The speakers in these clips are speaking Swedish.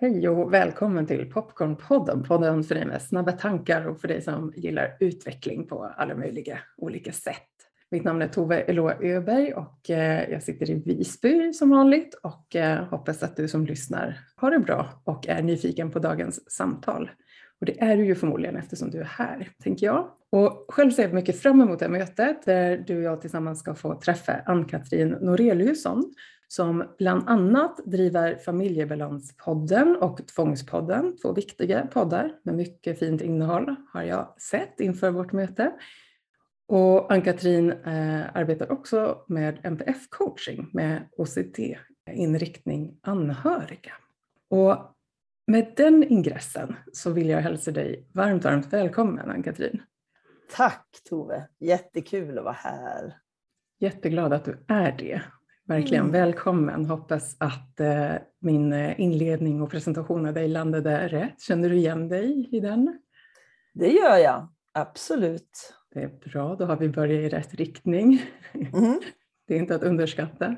Hej och välkommen till Popcornpodden, podden för dig med snabba tankar och för dig som gillar utveckling på alla möjliga olika sätt. Mitt namn är Tove Eloa Öberg och eh, jag sitter i Visby som vanligt och eh, hoppas att du som lyssnar har det bra och är nyfiken på dagens samtal. Och det är du ju förmodligen eftersom du är här, tänker jag. Och själv ser jag mycket fram emot det här mötet där du och jag tillsammans ska få träffa Ann-Katrin Noreliusson som bland annat driver Familjebalanspodden och Tvångspodden, två viktiga poddar med mycket fint innehåll har jag sett inför vårt möte. Och Ann-Katrin eh, arbetar också med MPF-coaching med OCT-inriktning anhöriga. Och med den ingressen så vill jag hälsa dig varmt, varmt välkommen Ann-Katrin. Tack Tove, jättekul att vara här. Jätteglad att du är det. Verkligen mm. välkommen. Hoppas att eh, min eh, inledning och presentation av dig landade rätt. Känner du igen dig i den? Det gör jag, absolut. Det är bra, då har vi börjat i rätt riktning. Mm. Det är inte att underskatta.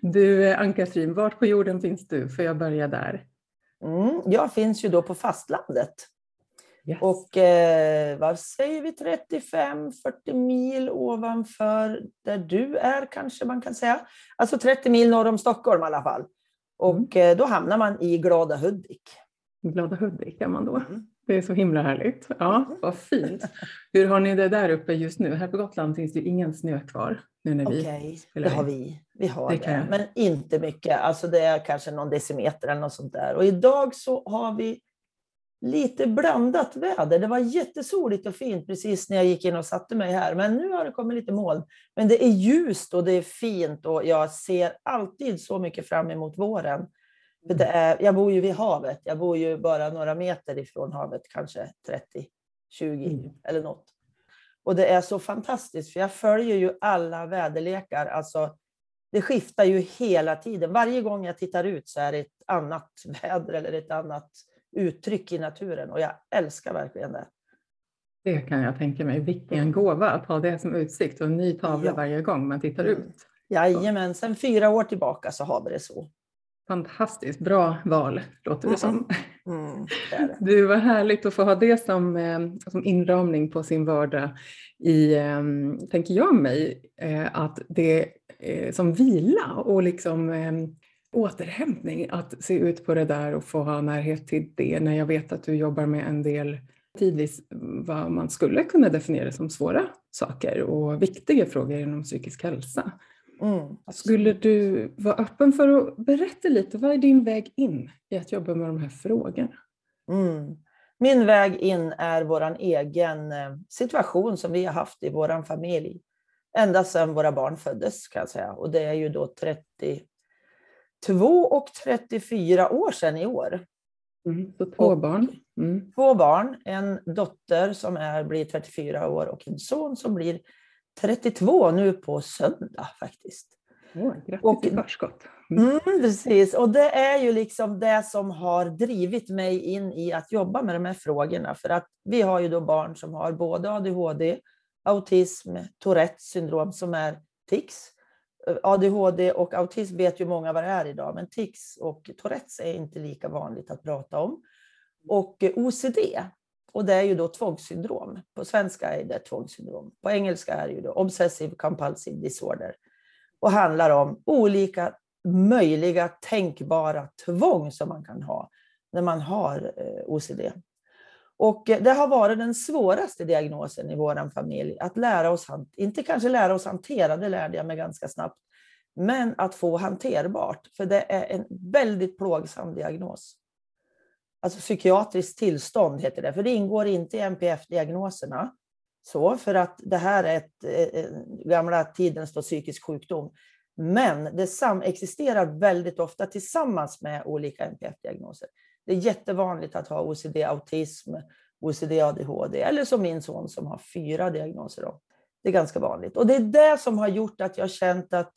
Du eh, Ann-Katrin, vart på jorden finns du? Får jag börja där? Mm, jag finns ju då på fastlandet. Yes. Och eh, vad säger vi, 35-40 mil ovanför där du är kanske man kan säga. Alltså 30 mil norr om Stockholm i alla fall. Och mm. eh, då hamnar man i Glada Hudik. Glada Hudik är man då. Mm. Det är så himla härligt. Ja, mm. vad fint. Hur har ni det där uppe just nu? Här på Gotland finns det ingen snö kvar. Okej, okay, det har vi. Vi har det, det. men inte mycket. Alltså det är kanske någon decimeter eller något sånt där. Och idag så har vi lite blandat väder. Det var jättesoligt och fint precis när jag gick in och satte mig här. Men nu har det kommit lite moln. Men det är ljust och det är fint och jag ser alltid så mycket fram emot våren. För det är, jag bor ju vid havet. Jag bor ju bara några meter ifrån havet, kanske 30, 20 mm. eller något. Och det är så fantastiskt, för jag följer ju alla väderlekar. Alltså, det skiftar ju hela tiden. Varje gång jag tittar ut så är det ett annat väder eller ett annat uttryck i naturen och jag älskar verkligen det. Det kan jag tänka mig. Vilken gåva att ha det som utsikt och en ny tavla ja. varje gång man tittar mm. ut. Jajamän, sen fyra år tillbaka så har vi det så. Fantastiskt bra val låter det som. Mm, mm det det. Du, var härligt att få ha det som, eh, som inramning på sin vardag i, eh, tänker jag mig, eh, att det som vila och liksom återhämtning att se ut på det där och få ha närhet till det när jag vet att du jobbar med en del tidvis vad man skulle kunna definiera som svåra saker och viktiga frågor inom psykisk hälsa. Mm, skulle du vara öppen för att berätta lite, vad är din väg in i att jobba med de här frågorna? Mm. Min väg in är vår egen eh, situation som vi har haft i vår familj ända sedan våra barn föddes kan jag säga. Och det är ju då 30 2 och 34 år sedan i år. Mm, så två och barn. Mm. Två barn, en dotter som är, blir 34 år och en son som blir 32 nu på söndag faktiskt. Oh, grattis och, i förskott. Mm. mm. precis, och det är ju liksom det som har drivit mig in i att jobba med de här frågorna. För att vi har ju då barn som har både ADHD, autism, Tourettes syndrom som är tics ADHD och autism vet ju många vad det är idag, men tics och Tourettes är inte lika vanligt att prata om. Och OCD, och det är ju då tvångssyndrom. På svenska är det tvångssyndrom. På engelska är det ju då obsessive compulsive disorder. Och handlar om olika möjliga tänkbara tvång som man kan ha när man har eh, OCD. Och eh, det har varit den svåraste diagnosen i vår familj, att lära oss, inte kanske lära oss hantera, det lärde jag mig ganska snabbt, men att få hanterbart, för det är en väldigt plågsam diagnos. Alltså psykiatriskt tillstånd heter det, för det ingår inte i NPF-diagnoserna. Så, för att det här är ett, eh, eh gamla tidens då, psykisk sjukdom. Men det samexisterar väldigt ofta tillsammans med olika NPF-diagnoser. Det är jättevanligt att ha OCD, autism, OCD, ADHD eller som min son som har fyra diagnoser. Då. Det är ganska vanligt. Och det är det som har gjort att jag känt att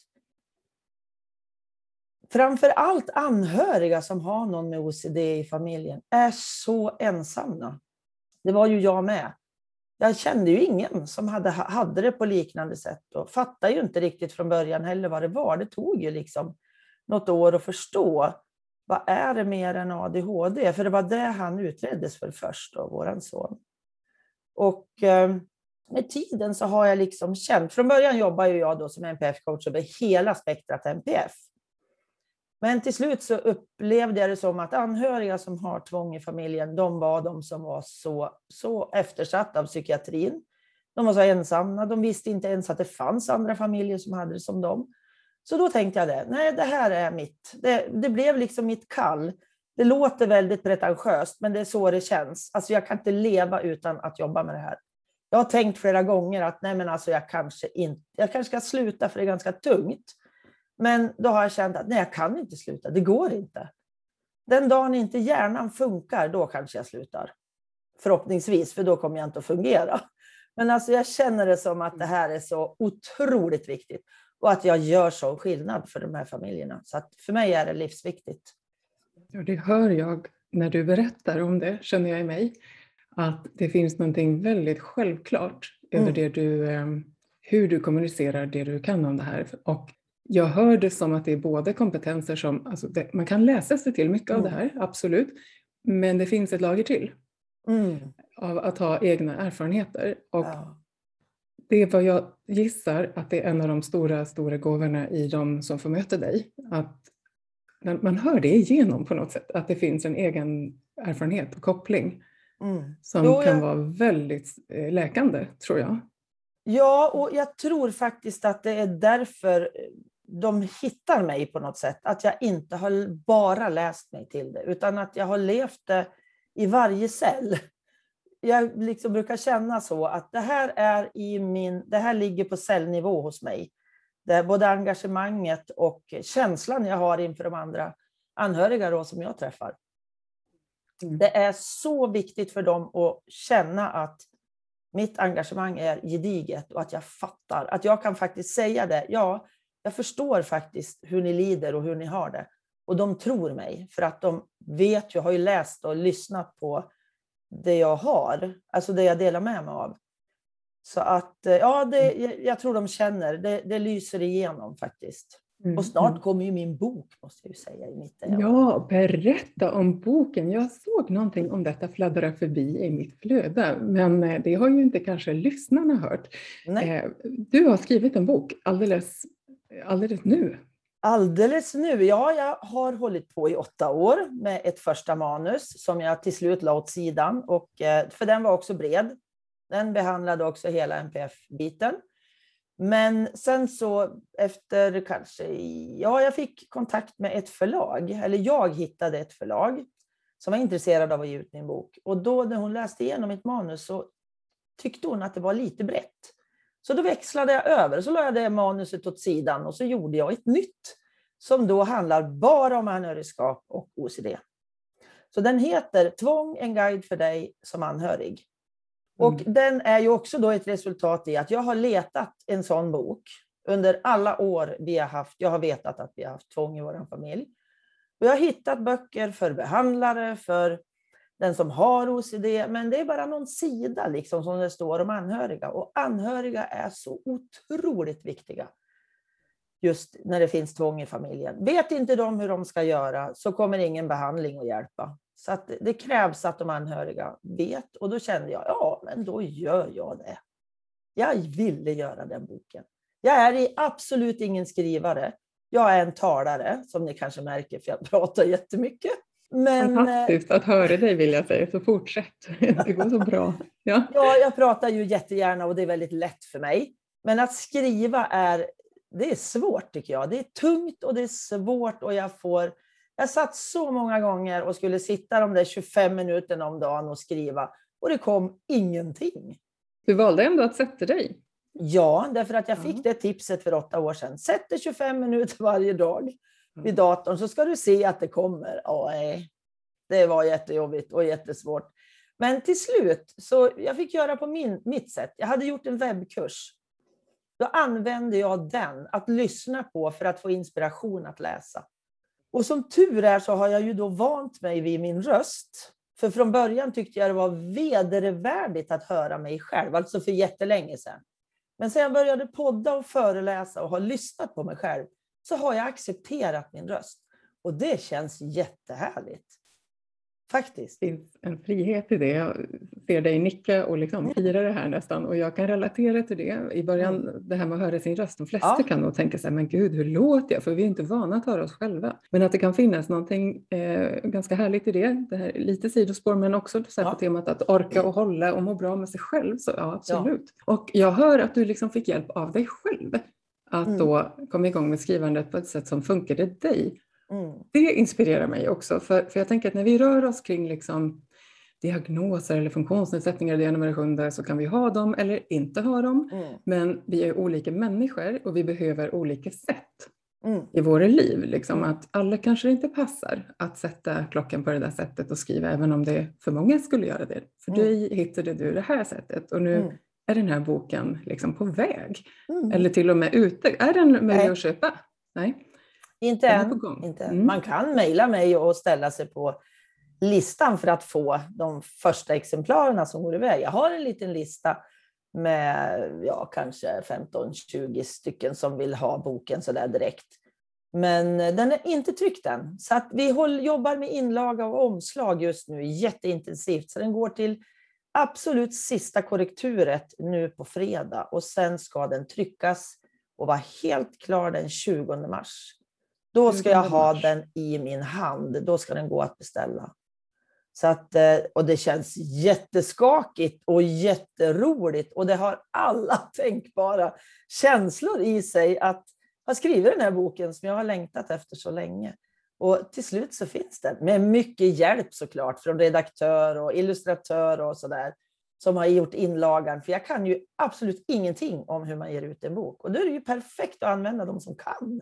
framför allt anhöriga som har någon med OCD i familjen är så ensamma. Det var ju jag med. Jag kände ju ingen som hade, hade det på liknande sätt och fattade ju inte riktigt från början heller vad det var. Det tog ju liksom något år att förstå vad är det mer än ADHD? För det var det han utreddes för först, då, våran son. Och eh, med tiden så har jag liksom känt, från början jobbar ju jag då som NPF-coach över hela spektrat NPF. Men till slut så upplevde jag det som att anhöriga som har tvång i familjen, de var de som var så, så eftersatta av psykiatrin. De var så ensamma, de visste inte ens att det fanns andra familjer som hade det som dem. Så då tänkte jag det, nej det här är mitt. Det, det blev liksom mitt kall. Det låter väldigt pretentiöst, men det är så det känns. Alltså jag kan inte leva utan att jobba med det här. Jag har tänkt flera gånger att nej men alltså jag, kanske inte, jag kanske ska sluta för det är ganska tungt. Men då har jag känt att nej, jag kan inte sluta, det går inte. Den dagen inte hjärnan funkar, då kanske jag slutar. Förhoppningsvis, för då kommer jag inte att fungera. Men alltså jag känner det som att det här är så otroligt viktigt och att jag gör så skillnad för de här familjerna. Så att för mig är det livsviktigt. Ja, det hör jag när du berättar om det, känner jag i mig, att det finns någonting väldigt självklart över mm. det du, eh, hur du kommunicerar det du kan om det här. Och jag hör det som att det är både kompetenser som, alltså det, man kan läsa sig till mycket mm. av det här, absolut, men det finns ett lager till mm. av att ha egna erfarenheter. Och ja. Det är vad jag gissar att det är en av de stora, stora gåvorna i de som får möta dig. Att man hör det igenom på något sätt, att det finns en egen erfarenhet och koppling mm. som jo, kan vara väldigt eh, läkande, tror jag. Ja, och jag tror faktiskt att det är därför de hittar mig på något sätt. Att jag inte har bara läst mig till det, utan att jag har levt det i varje cell. Jag liksom brukar känna så att det här, är i min, det här ligger på cellnivå hos mig. Det är både engagemanget och känslan jag har inför de andra anhöriga då, som jag träffar. Mm. Det är så viktigt för dem att känna att mitt engagemang är gediget och att jag fattar. Att jag kan faktiskt säga det. Ja, jag förstår faktiskt hur ni lider och hur ni har det. Och de tror mig, för att de vet ju, har ju läst och lyssnat på det jag har, alltså det jag delar med mig av. Så att, eh, ja, det, mm. jag tror de känner, det, det lyser igenom faktiskt. Mm. Och snart mm. kommer ju min bok, måste jag ju säga. I mitt ja, berätta om boken. Jag såg någonting om detta fladdra förbi i mitt flöde, men eh, det har ju inte kanske lyssnarna hört. Nej. Eh, du har skrivit en bok alldeles alldeles nu? Alldeles nu? Ja, jag har hållit på i åtta år med ett första manus som jag till slut la åt sidan, och, eh, för den var också bred. Den behandlade också hela NPF-biten. Men sen så efter kanske, ja, jag fick kontakt med ett förlag, eller jag hittade ett förlag som var intresserad av att ge ut min bok. Och då när hon läste igenom mitt manus så tyckte hon att det var lite brett. Så då växlade jag över, så la jag det manuset åt sidan och så gjorde jag ett nytt som då handlar bara om anhörigskap och OCD. Så den heter Tvång, en guide för dig som anhörig. Och mm. den är ju också då ett resultat i att jag har letat en sån bok under alla år vi har haft. Jag har vetat att vi har haft tvång i vår familj. Och jag har hittat böcker för behandlare, för den som har OCD, men det är bara någon sida liksom som det står om anhöriga. Och anhöriga är så otroligt viktiga. Just när det finns tvång i familjen. Vet inte de hur de ska göra så kommer ingen behandling att hjälpa. Så att det krävs att de anhöriga vet. Och då kände jag, ja, men då gör jag det. Jag ville göra den boken. Jag är absolut ingen skrivare. Jag är en talare, som ni kanske märker, för jag pratar jättemycket. Men, Fantastiskt att höra dig vill jag säga, så fortsätt. Det går så bra. Ja. ja, jag pratar ju jättegärna och det är väldigt lätt för mig. Men att skriva är, det är svårt tycker jag. Det är tungt och det är svårt och jag får... Jag satt så många gånger och skulle sitta de där 25 minuterna om dagen och skriva och det kom ingenting. Du valde ändå att sätta dig. Ja, därför att jag fick det tipset för åtta år sedan. Sätt dig 25 minuter varje dag vid datorn så ska du se att det kommer. Nej. Det var jättejobbigt och jättesvårt. Men till slut, så jag fick göra på min, mitt sätt. Jag hade gjort en webbkurs. Då använde jag den att lyssna på för att få inspiration att läsa. Och som tur är så har jag ju då vant mig vid min röst. För från början tyckte jag det var vedervärdigt att höra mig själv, alltså för jättelänge sedan. Men sen jag började podda och föreläsa och har lyssnat på mig själv så har jag accepterat min röst. Och det känns jättehärligt. Faktiskt. Det finns en frihet i det. Jag ser dig nicka och liksom Mm. fira det här nästan och jag kan relatera till det. I början, det här med att höra sin röst, de flesta Ja. kan nog tänka sig, men gud, hur låter jag? För vi är inte vana att höra oss själva. Men att det kan finnas någonting eh, ganska härligt i det. det här, är lite sidospår, men också så här Ja. på temat att orka och hålla och må bra med sig själv. Så ja, absolut. Och jag hör att du liksom fick hjälp av dig själv att Mm. då komma igång med skrivandet på ett sätt som funkade dig. Mm. Det inspirerar mig också, för, för jag tänker att när vi rör oss kring liksom diagnoser eller funktionsnedsättningar, det ena med det sjunde, så kan vi ha dem eller inte ha dem. Mm. Men vi är olika människor och vi behöver olika sätt Mm. i våra liv. Liksom att alla kanske inte passar att sätta klockan på det där sättet och skriva, även om det för många skulle göra det. För Mm. dig hittade du det här sättet och nu Mm. Är den här boken liksom på väg. Mm. Eller till och med ute. Är den möjlig Nej. att köpa? Nej. Inte än. på gång. Inte. Mm. Man kan mejla mig och ställa sig på listan för att få de första exemplarerna som går iväg. Jag har en liten lista med ja, kanske 15-20 stycken som vill ha boken så där direkt. Men den är inte tryckt än. Så att vi håll, jobbar med inlaga och omslag just nu jätteintensivt. Så den går till absolut sista korrekturet nu på fredag och sen ska den tryckas och vara helt klar den 20 mars. Då ska jag 20 ha den i min hand. Då ska den gå att beställa. Så att, eh, och det känns jätteskakigt och jätteroligt och det har alla tänkbara känslor i sig att ha skrivit den här boken som jag har längtat efter så länge. Och till slut så finns den med mycket hjälp såklart från redaktör och illustratör och sådär som har gjort inlagan. För jag kan ju absolut ingenting om hur man ger ut en bok och då är det ju perfekt att använda de som kan.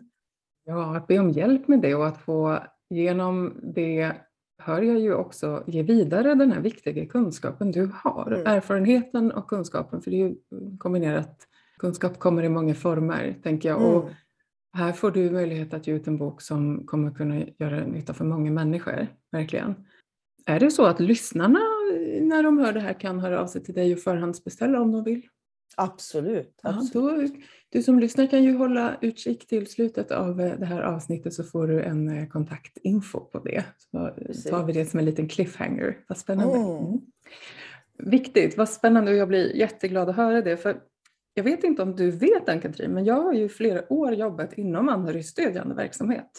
Ja, att be om hjälp med det och att få genom det hör jag ju också ge vidare den här viktiga kunskapen du har. Mm. Erfarenheten och kunskapen, för det är ju kombinerat. Kunskap kommer i många former, tänker jag. Och Mm. Här får du möjlighet att ge ut en bok som kommer kunna göra nytta för många människor, verkligen. Är det så att lyssnarna, när de hör det här, kan höra av sig till dig och förhandsbeställa om de vill? Absolut. Ja, absolut. då, du som lyssnar kan ju hålla utkik till slutet av eh, det här avsnittet så får du en eh, kontaktinfo på det. Så Precis. tar vi det som en liten cliffhanger. Vad spännande. Mm. Mm. Viktigt, vad spännande och jag blir jätteglad att höra det. För jag vet inte om du vet Ann-Katrin, men jag har ju flera år jobbat inom anhörigstödjande verksamhet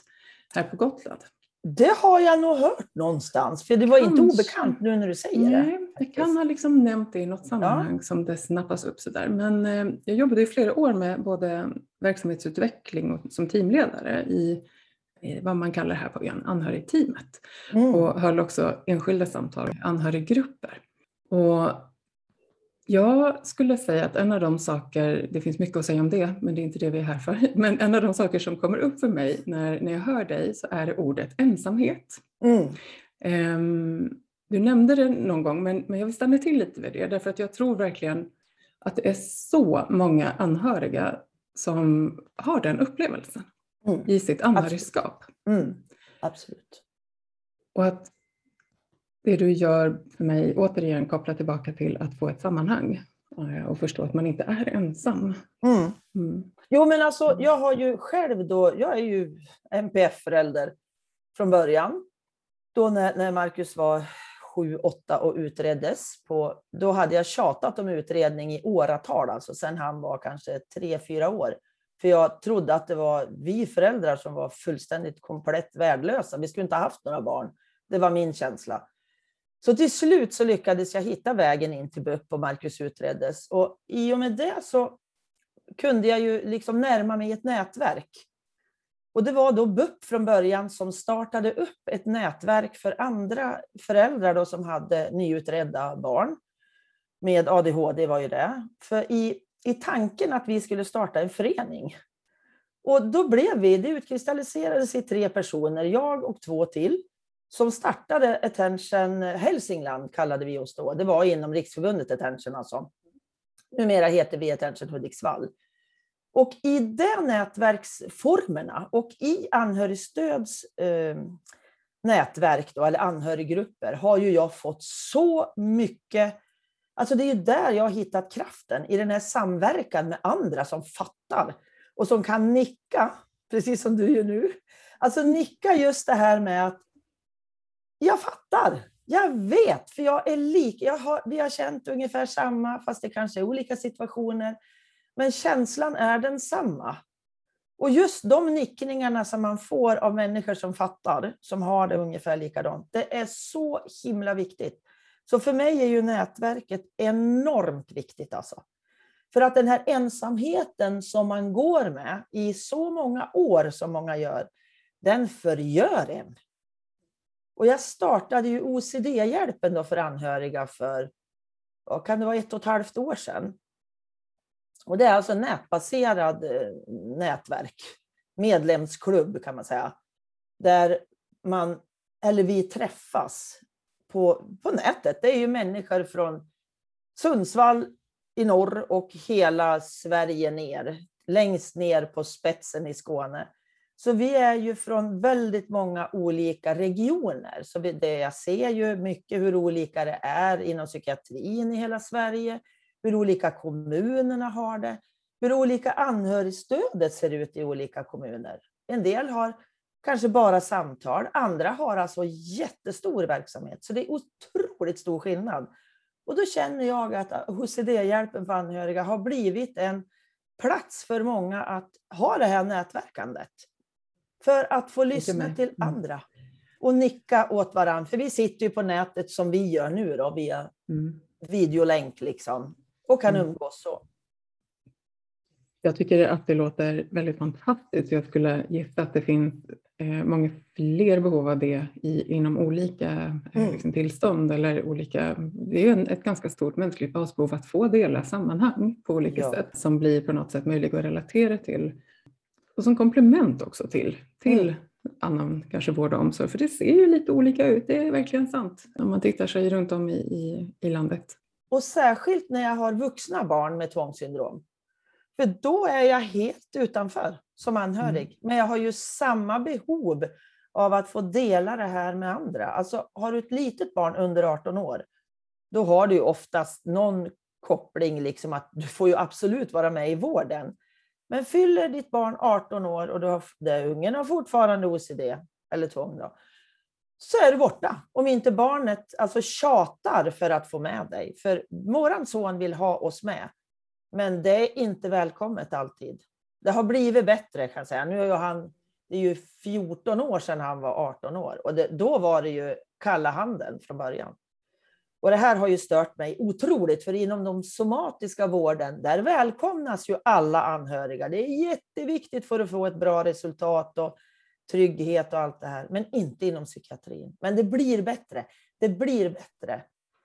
här på Gotland. Det har jag nog hört någonstans, för det var inte Kanske. obekant nu när du säger det. Nej, jag kan ha liksom nämnt det i något sammanhang som det snappas upp sådär. Men eh, jag jobbade i flera år med både verksamhetsutveckling och som teamledare i, i vad man kallar här på ön anhörigteamet. Mm. Och höll också enskilda samtal i anhöriggrupper. Och jag skulle säga att en av de saker, det finns mycket att säga om det, men det är inte det vi är här för, men en av de saker som kommer upp för mig när, när jag hör dig så är det ordet ensamhet. Mm. Ehm, du nämnde det någon gång, men, men jag vill stanna till lite vid det, därför att jag tror verkligen att det är så många anhöriga som har den upplevelsen Mm. i sitt anhörigskap. Mm. Absolut. Och att det du gör för mig återigen kopplar tillbaka till att få ett sammanhang eh, och förstå att man inte är ensam. Mm. Mm. Jo, men alltså, jag har ju själv då, jag är ju NPF-förälder från början. Då när, när Marcus var sju, åtta och utreddes, på, då hade jag tjatat om utredning i åratal, alltså sen han var kanske tre, fyra år. För jag trodde att det var vi föräldrar som var fullständigt komplett värdelösa. Vi skulle inte ha haft några barn. Det var min känsla. Så till slut så lyckades jag hitta vägen in till BUP och Marcus utreddes. Och i och med det så kunde jag ju liksom närma mig ett nätverk. Och det var då BUP från början som startade upp ett nätverk för andra föräldrar då som hade nyutredda barn. Med ADHD var ju det. För i, i tanken att vi skulle starta en förening. Och då blev vi, det utkristalliserades i tre personer, jag och två till, som startade Attention Hälsingland, kallade vi oss då. Det var inom Riksförbundet Attention alltså. Numera heter vi Attention Hudiksvall. Och i de nätverksformerna och i anhörigstöds eh, nätverk, då, eller anhöriggrupper, har ju jag fått så mycket Alltså det är ju där jag har hittat kraften, i den här samverkan med andra som fattar och som kan nicka, precis som du gör nu. Alltså nicka just det här med att jag fattar. Jag vet, för jag är lik. Jag har, vi har känt ungefär samma, fast det kanske är olika situationer. Men känslan är densamma. Och just de nickningarna som man får av människor som fattar, som har det ungefär likadant, det är så himla viktigt. Så för mig är ju nätverket enormt viktigt. Alltså. För att den här ensamheten som man går med i så många år som många gör, den förgör en. Och jag startade ju OCD-hjälpen för anhöriga för, vad kan det vara, ett och ett halvt år sedan. Och det är alltså nätbaserad eh, nätverk, medlemsklubb kan man säga, där man, eller vi träffas på, på nätet. Det är ju människor från Sundsvall i norr och hela Sverige ner, längst ner på spetsen i Skåne. Så vi är ju från väldigt många olika regioner. Så det, jag ser ju mycket hur olika det är inom psykiatrin i hela Sverige, hur olika kommunerna har det, hur olika anhörigstödet ser ut i olika kommuner. En del har kanske bara samtal, andra har alltså jättestor verksamhet. Så det är otroligt stor skillnad. Och då känner jag att ah, HCD-hjälpen för anhöriga har blivit en plats för många att ha det här nätverkandet. För att få lyssna till mm. andra och nicka åt varandra. För vi sitter ju på nätet som vi gör nu då, via mm. videolänk liksom, och kan mm. umgås så. Jag tycker att det låter väldigt fantastiskt. Jag skulle gissa att det finns eh, många fler behov av det i, inom olika eh, mm. liksom, tillstånd eller olika. Det är en, ett ganska stort mänskligt basbehov att få dela sammanhang på olika ja. sätt som blir på något sätt möjliga att relatera till och som komplement också till, till mm. annan kanske vård och omsorg. För det ser ju lite olika ut, det är verkligen sant om man tittar sig runt om i, i, i landet. Och särskilt när jag har vuxna barn med tvångssyndrom. För då är jag helt utanför som anhörig. Mm. Men jag har ju samma behov av att få dela det här med andra. Alltså har du ett litet barn under 18 år, då har du ju oftast någon koppling, liksom att du får ju absolut vara med i vården. Men fyller ditt barn 18 år och du har, det, ungen har fortfarande OCD, eller tvång då, så är du borta. Om inte barnet alltså tjatar för att få med dig. För våran son vill ha oss med. Men det är inte välkommet alltid. Det har blivit bättre kan jag säga. Nu är han, det är ju 14 år sedan han var 18 år och det, då var det ju kalla handen från början. Och det här har ju stört mig otroligt, för inom de somatiska vården, där välkomnas ju alla anhöriga. Det är jätteviktigt för att få ett bra resultat och trygghet och allt det här, men inte inom psykiatrin. Men det blir bättre. Det blir bättre.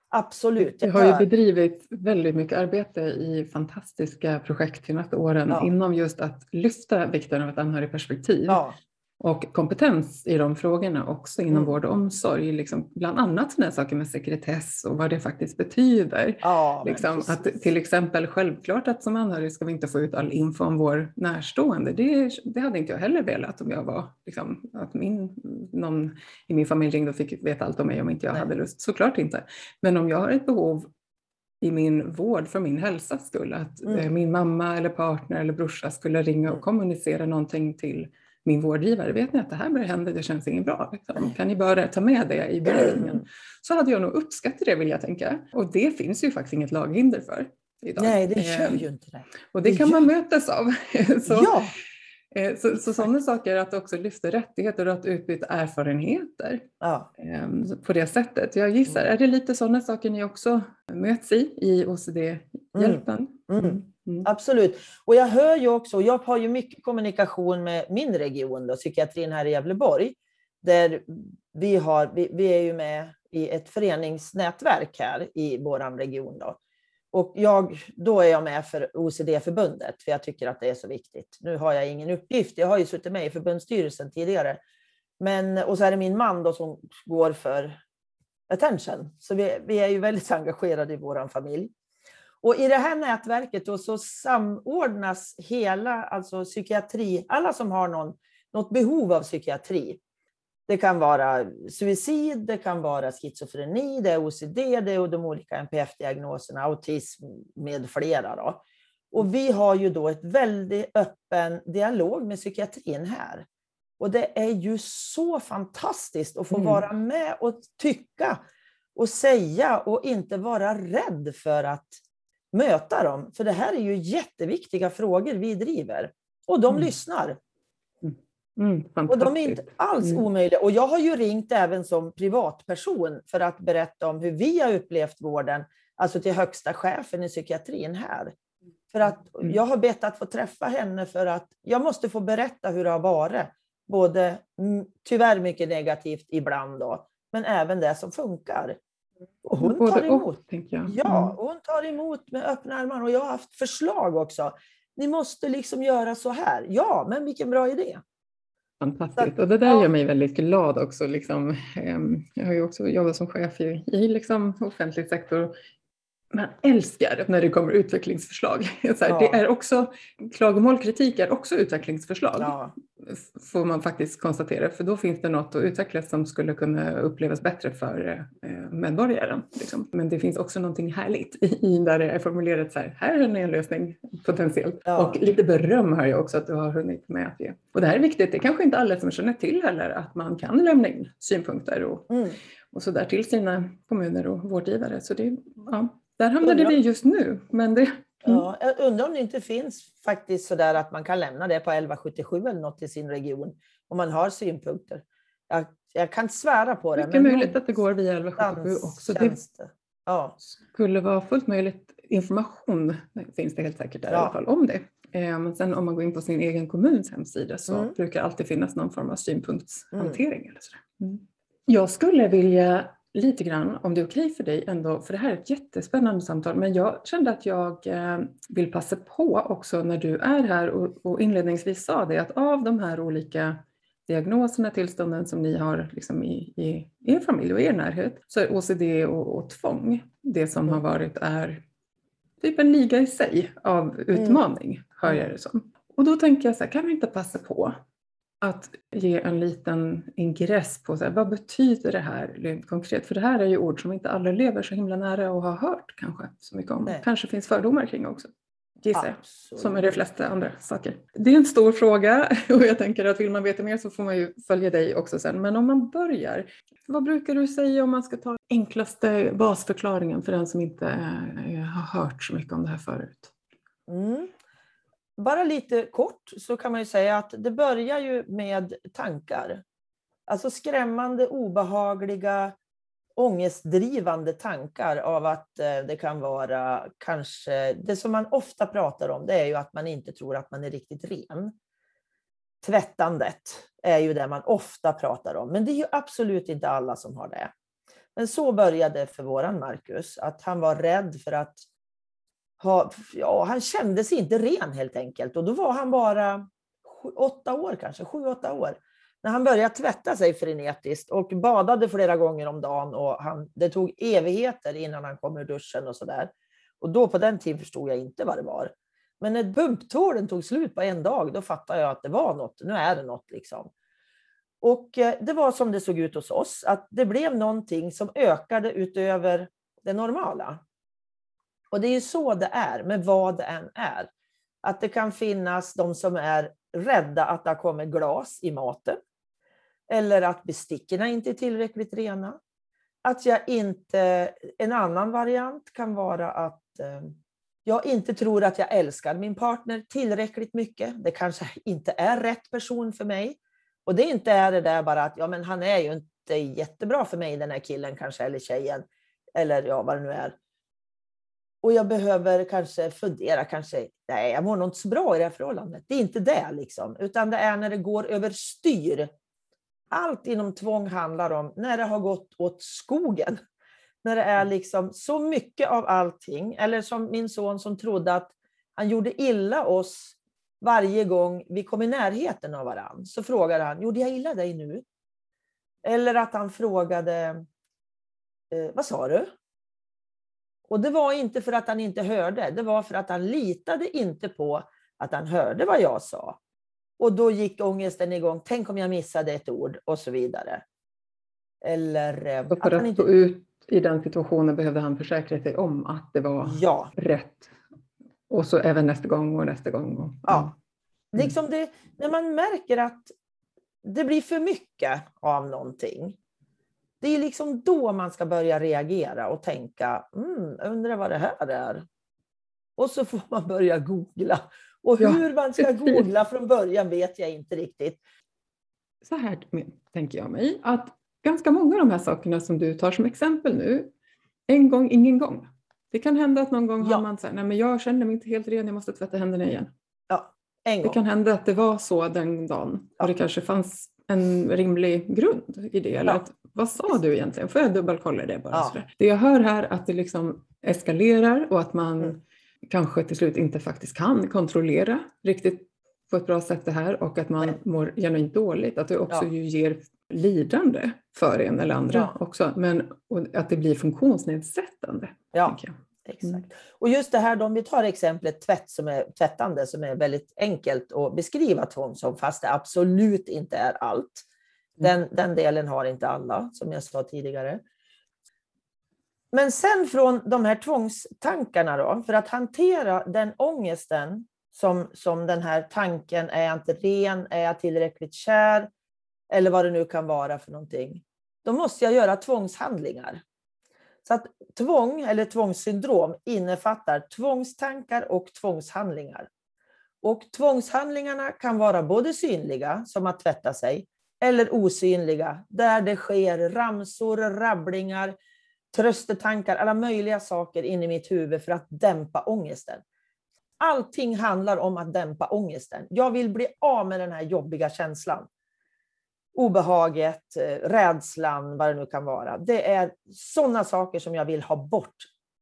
Absolut. Vi har ju bedrivit väldigt mycket arbete i fantastiska projekt de senaste åren ja. inom just att lyfta vikten av ett anhörigperspektiv. Ja och kompetens i de frågorna också inom mm. vård och omsorg. Liksom, bland annat sådana saker med sekretess och vad det faktiskt betyder. Ja, liksom, att, till exempel självklart att som anhörig ska vi inte få ut all info om vår närstående. Det, det hade inte jag heller velat om jag var, liksom, att min, någon i min familj ringde och fick veta allt om mig om inte jag Nej. hade lust. Såklart inte. Men om jag har ett behov i min vård för min hälsas skull, att mm. Eh, min mamma eller partner eller brorsa skulle ringa och mm. kommunicera någonting till min vårdgivare, vet ni att det här börjar hända, det känns inget bra. Liksom. Kan ni bara ta med det i beredningen? Så hade jag nog uppskattat det vill jag tänka. Och det finns ju faktiskt inget laghinder för. Idag. Nej, det gör ehm, ju inte det. Och det, det kan gör... man mötas av. så, ja. Eh, så, så sådana saker, att också lyfta rättigheter och att utbyta erfarenheter ja. Ehm, på det sättet. Jag gissar, mm. är det lite sådana saker ni också möts i, i OCD-hjälpen? Mm. Mm. Mm. Absolut. Och jag hör ju också, jag har ju mycket kommunikation med min region, då, psykiatrin här i Gävleborg, där vi, har, vi, vi är ju med i ett föreningsnätverk här i vår region. Då. Och jag, då är jag med för OCD-förbundet, för jag tycker att det är så viktigt. Nu har jag ingen uppgift, jag har ju suttit med i förbundsstyrelsen tidigare. Men, och så är det min man då som går för attention. Så vi, vi är ju väldigt engagerade i vår familj. Och i det här nätverket då så samordnas hela, alltså psykiatri, alla som har någon, något behov av psykiatri. Det kan vara suicid, det kan vara schizofreni, det är OCD, det är de olika NPF-diagnoserna, autism med flera. Då. Och vi har ju då ett väldigt öppen dialog med psykiatrin här. Och det är ju så fantastiskt att få Mm. vara med och tycka och säga och inte vara rädd för att möta dem. För det här är ju jätteviktiga frågor vi driver. Och de Mm. lyssnar. Mm, Och fantastiskt. de är inte alls Mm. omöjliga. Och jag har ju ringt även som privatperson för att berätta om hur vi har upplevt vården, alltså till högsta chefen i psykiatrin här. För att Mm. jag har bett att få träffa henne för att jag måste få berätta hur det har varit. Både mm, tyvärr mycket negativt ibland då, men även det som funkar. Och hon Både tar och, emot. tänker jag. Ja, Mm. och hon tar emot med öppna armar. Och jag har haft förslag också. Ni måste liksom göra så här. Ja, men vilken bra idé. Fantastiskt. Och det där ja. gör mig väldigt glad också. Liksom. Ehm, Jag har ju också jobbat som chef i, i liksom offentlig sektor. Man älskar när det kommer utvecklingsförslag. Här, Ja. Det är också, klagomål, kritik är också utvecklingsförslag. Ja, får man faktiskt konstatera, för då finns det något att utveckla som skulle kunna upplevas bättre för eh, medborgaren. Liksom. Men det finns också någonting härligt i, där det är formulerat så här, här har ni en lösning potentiellt. Ja. Och lite beröm har jag också att du har hunnit med att ge. Och det här är viktigt, det är kanske inte alla som känner till heller att man kan lämna in synpunkter och, mm. och så där till sina kommuner och vårdgivare. Så det, ja, där hamnade vi just nu. Men det, ja. Jag undrar om det inte finns faktiskt så där att man kan lämna det på 1177 eller något i sin region om man har synpunkter. Jag, jag kan svära på det. mycket möjligt att det går via 1177 någonstans också. Det det. Ja, skulle vara fullt möjligt. Information finns det helt säkert där i Ja. alla fall om det. Eh, Men sen om man går in på sin egen kommuns hemsida så Mm. brukar alltid finnas någon form av synpunktshantering. Eller sådär. Mm. Jag skulle vilja lite grann, om det är okej för dig ändå, för det här är ett jättespännande samtal, men jag kände att jag eh, vill passa på också när du är här och, och inledningsvis sa det att av de här olika diagnoserna, tillstånden som ni har liksom i, i er familj och er närhet, så är OCD och, och tvång det som har varit är typ en liga i sig av utmaning, hör jag det som. Och då tänker jag så här, kan vi inte passa på att ge en liten ingress på så här, vad betyder det här rent konkret? För det här är ju ord som inte alla lever så himla nära och har hört kanske så mycket om. Nej. Kanske finns fördomar kring också, gissar jag. Som med de flesta andra saker. Det är en stor fråga och jag tänker att vill man veta mer så får man ju följa dig också sen. Men om man börjar, vad brukar du säga om man ska ta enklaste basförklaringen för den som inte eh, har hört så mycket om det här förut? Mm. Bara lite kort så kan man ju säga att det börjar ju med tankar. Alltså skrämmande, obehagliga, ångestdrivande tankar av att eh, det kan vara kanske, det som man ofta pratar om det är ju att man inte tror att man är riktigt ren. Tvättandet är ju det man ofta pratar om, men det är ju absolut inte alla som har det. Men så började det för våran Marcus, att han var rädd för att ha, ja, han kände sig inte ren helt enkelt. Och då var han bara åtta år kanske, sju, åtta år. När han började tvätta sig frenetiskt och badade flera gånger om dagen. Och han, det tog evigheter innan han kom ur duschen och sådär. Och då på den tiden förstod jag inte vad det var. Men när pumptråden tog slut på en dag, då fattade jag att det var något. Nu är det något liksom. Och eh, det var som det såg ut hos oss, att det blev någonting som ökade utöver det normala. Och det är ju så det är med vad det än är. Att det kan finnas de som är rädda att det har kommit glas i maten. Eller att bestickorna inte är tillräckligt rena. Att jag inte, en annan variant kan vara att eh, jag inte tror att jag älskar min partner tillräckligt mycket. Det kanske inte är rätt person för mig. Och det inte är det där bara att ja, men han är ju inte jättebra för mig den här killen kanske eller tjejen. Eller ja, vad det nu är. Och jag behöver kanske fundera, kanske, nej, jag mår nog inte så bra i det här förhållandet. Det är inte det, liksom, utan det är när det går överstyr. Allt inom tvång handlar om när det har gått åt skogen. När det är liksom så mycket av allting, eller som min son som trodde att han gjorde illa oss varje gång vi kom i närheten av varandra. Så frågade han, gjorde jag illa dig nu? Eller att han frågade, eh, vad sa du? Och det var inte för att han inte hörde, det var för att han litade inte på att han hörde vad jag sa. Och då gick ångesten igång, tänk om jag missade ett ord och så vidare. Eller eh, Och att för att inte... stå ut i den situationen behövde han försäkra sig om att det var Ja, rätt. Och så även nästa gång och nästa gång. Och, Ja. liksom det, när man märker att det blir för mycket av någonting. Det är liksom då man ska börja reagera och tänka, mm, undrar vad det här är. Och så får man börja googla. Och hur ja. man ska googla från början vet jag inte riktigt. Så här tänker jag mig, att ganska många av de här sakerna som du tar som exempel nu, en gång, ingen gång. Det kan hända att någon gång ja. har man sagt, nej men jag känner mig inte helt ren, jag måste tvätta händerna igen. Ja, en gång. Det kan hända att det var så den dagen ja. och det kanske fanns en rimlig grund i det. Eller att, vad sa du egentligen? Får jag dubbelkolla det bara? Ja. Det jag hör här att det liksom eskalerar och att man mm. Kanske till slut inte faktiskt kan kontrollera riktigt på ett bra sätt det här och att man mår genuint dåligt. Att det också ja. ju ger lidande för en eller andra ja. också. Men att det blir funktionsnedsättande. Ja. Exakt. Mm. Och just det här, om vi tar exemplet tvätt som är, tvättande som är väldigt enkelt att beskriva tvång som, fast det absolut inte är allt. Mm. Den, den delen har inte alla, som jag sa tidigare. Men sen från de här tvångstankarna då, för att hantera den ångesten som, som den här tanken, är jag inte ren, är jag tillräckligt kär, eller vad det nu kan vara för någonting. Då måste jag göra tvångshandlingar. Så att tvång eller tvångssyndrom innefattar tvångstankar och tvångshandlingar. Och tvångshandlingarna kan vara både synliga, som att tvätta sig, eller osynliga, där det sker ramsor, rabblingar, tröstetankar, alla möjliga saker in i mitt huvud för att dämpa ångesten. Allting handlar om att dämpa ångesten. Jag vill bli av med den här jobbiga känslan obehaget, eh, rädslan, vad det nu kan vara. Det är sådana saker som jag vill ha bort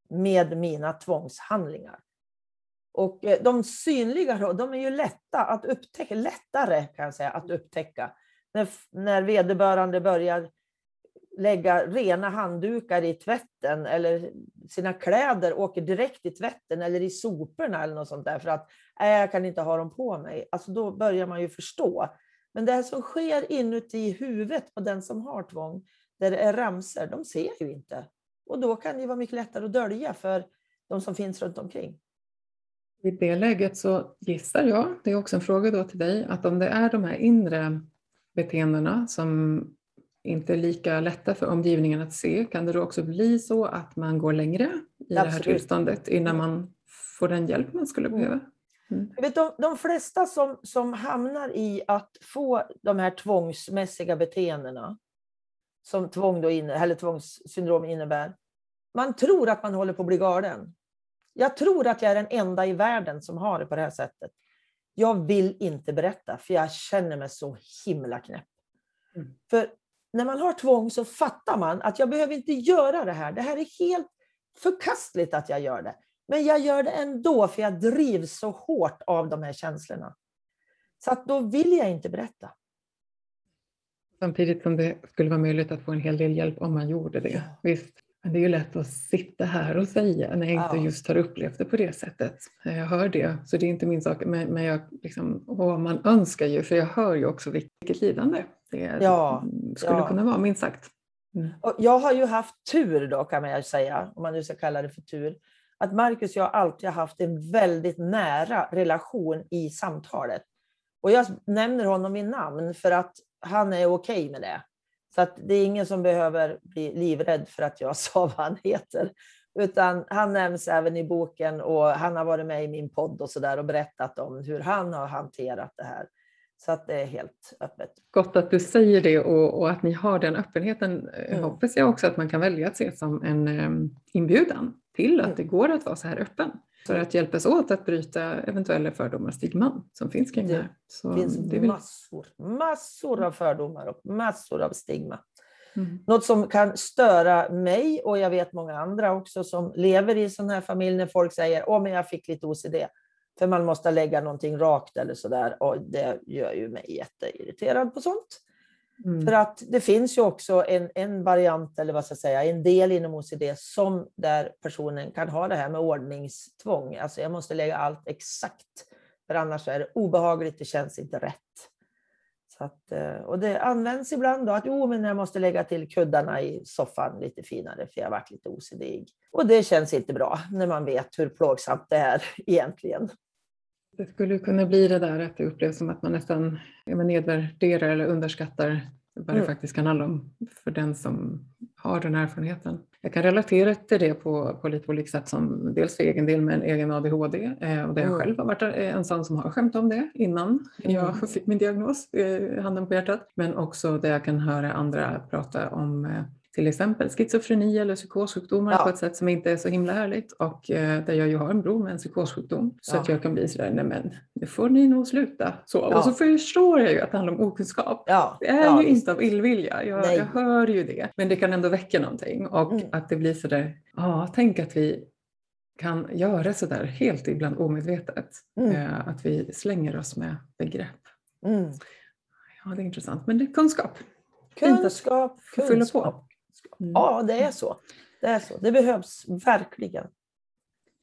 med mina tvångshandlingar. Och eh, de synliga då, de är ju lätta att upptäcka, lättare kan jag säga, att upptäcka. När, när vederbörande börjar lägga rena handdukar i tvätten eller sina kläder åker direkt i tvätten eller i soporna eller något sånt där för att äh, jag kan inte ha dem på mig. Alltså då börjar man ju förstå men det som sker inuti huvudet på den som har tvång, där det är ramser, de ser ju inte. Och då kan det vara mycket lättare att dölja för de som finns runt omkring. I det läget så gissar jag, det är också en fråga då till dig, att om det är de här inre beteendena som inte lika lätta för omgivningen att se, kan det då också bli så att man går längre i Absolut. det här tillståndet innan man får den hjälp man skulle mm. behöva? Mm. vet, de, de flesta som, som hamnar i att få de här tvångsmässiga beteendena, som tvång då inne, eller tvångssyndrom innebär, man tror att man håller på att bli galen. Jag tror att jag är den enda i världen som har det på det här sättet. Jag vill inte berätta, för jag känner mig så himla knäpp. Mm. För när man har tvång så fattar man att jag behöver inte göra det här. Det här är helt förkastligt att jag gör det. Men jag gör det ändå, för jag drivs så hårt av de här känslorna. Så att då vill jag inte berätta. Samtidigt som det skulle vara möjligt att få en hel del hjälp om man gjorde det. Ja. Visst, men det är ju lätt att sitta här och säga när jag inte ja. just har upplevt det på det sättet. Jag hör det, så det är inte min sak. Men, men jag, liksom, man önskar ju, för jag hör ju också vilket lidande det ja. skulle ja. kunna vara, minst sagt. Mm. Och jag har ju haft tur då kan man ju säga, om man nu ska kalla det för tur att Marcus och jag alltid har haft en väldigt nära relation i samtalet. Och jag nämner honom vid namn för att han är okej okay med det. Så att det är ingen som behöver bli livrädd för att jag sa vad han heter. Utan han nämns även i boken och han har varit med i min podd och så där och berättat om hur han har hanterat det här. Så att det är helt öppet. Gott att du säger det och, och att ni har den öppenheten. Mm. Hoppas jag också att man kan välja att se som en um, inbjudan till att mm. det går att vara så här öppen. För att hjälpas åt att bryta eventuella fördomar och stigman som finns kring det här. Så det finns det vill... massor, massor av fördomar och massor av stigma. Mm. Något som kan störa mig och jag vet många andra också som lever i sån här familj när folk säger åh men jag fick lite OCD. För man måste lägga någonting rakt eller sådär och det gör ju mig jätteirriterad på sånt. Mm. För att det finns ju också en, en variant, eller vad ska jag säga, en del inom OCD som där personen kan ha det här med ordningstvång. Alltså jag måste lägga allt exakt, för annars är det obehagligt, det känns inte rätt. Så att, eh, och det används ibland då att jo, men jag måste lägga till kuddarna i soffan lite finare för jag har varit lite OCD. Och det känns inte bra när man vet hur plågsamt det är egentligen. Det skulle kunna bli det där att det upplevs som att man nästan nedvärderar eller underskattar vad det mm. faktiskt kan handla om för den som har den erfarenheten. Jag kan relatera till det på, på lite olika sätt, som dels för egen del med en egen ADHD eh, och där jag mm. själv har varit en sån som har skämt om det innan mm. jag fick min diagnos, eh, handen på hjärtat, men också där jag kan höra andra prata om eh, till exempel schizofreni eller psykossjukdomar ja. på ett sätt som inte är så himla härligt och eh, där jag ju har en bror med en psykossjukdom så ja. att jag kan bli sådär, nej men nu får ni nog sluta så. Ja. Och så förstår jag ju att det handlar om okunskap. Det är ju inte av illvilja, jag, jag, hör ju det. Men det kan ändå väcka någonting och mm. att det blir sådär, ja tänk att vi kan göra sådär helt ibland omedvetet. Mm. Eh, att vi slänger oss med begrepp. Mm. Ja, det är intressant. Men det är kunskap. Kunskap, kunskap. Mm. Ja, det är så. Det är så. Det behövs verkligen.